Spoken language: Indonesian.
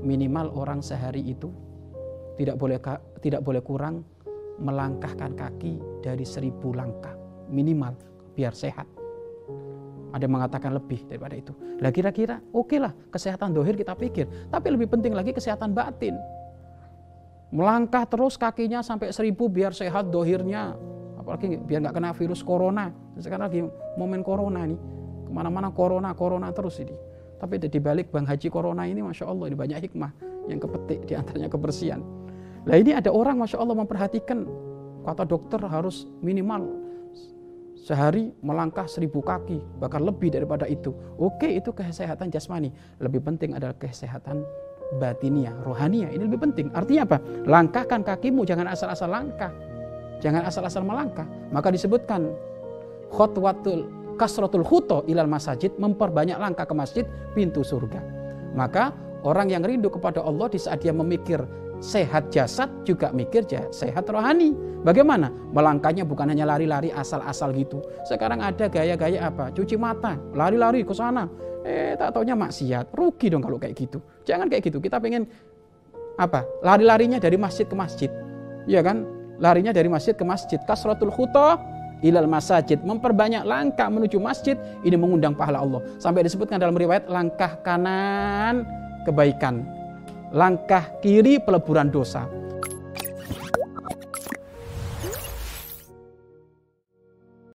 minimal orang sehari itu tidak boleh tidak boleh kurang melangkahkan kaki dari seribu langkah minimal biar sehat. Ada yang mengatakan lebih daripada itu. Lah kira-kira oke okay lah kesehatan dohir kita pikir. Tapi lebih penting lagi kesehatan batin. Melangkah terus kakinya sampai seribu biar sehat dohirnya. Apalagi biar nggak kena virus corona. Sekarang lagi momen corona nih. Ke mana-mana corona, corona terus ini. Tapi di balik Bang Haji Corona ini Masya Allah ini banyak hikmah yang kepetik di antaranya kebersihan. Lah ini ada orang Masya Allah memperhatikan kata dokter harus minimal sehari melangkah seribu kaki bahkan lebih daripada itu. Oke itu kesehatan jasmani. Lebih penting adalah kesehatan batinia, rohania. Ini lebih penting. Artinya apa? Langkahkan kakimu jangan asal-asal langkah. Jangan asal-asal melangkah. Maka disebutkan khotwatul kasratul khuto ilal masajid memperbanyak langkah ke masjid pintu surga. Maka orang yang rindu kepada Allah di saat dia memikir sehat jasad juga mikir sehat rohani. Bagaimana? Melangkahnya bukan hanya lari-lari asal-asal gitu. Sekarang ada gaya-gaya apa? Cuci mata, lari-lari ke sana. Eh, tak taunya maksiat. Rugi dong kalau kayak gitu. Jangan kayak gitu. Kita pengen apa? Lari-larinya dari masjid ke masjid. Iya kan? Larinya dari masjid ke masjid. Kasratul khutoh ilal masajid. Memperbanyak langkah menuju masjid ini mengundang pahala Allah. Sampai disebutkan dalam riwayat langkah kanan kebaikan. Langkah kiri peleburan dosa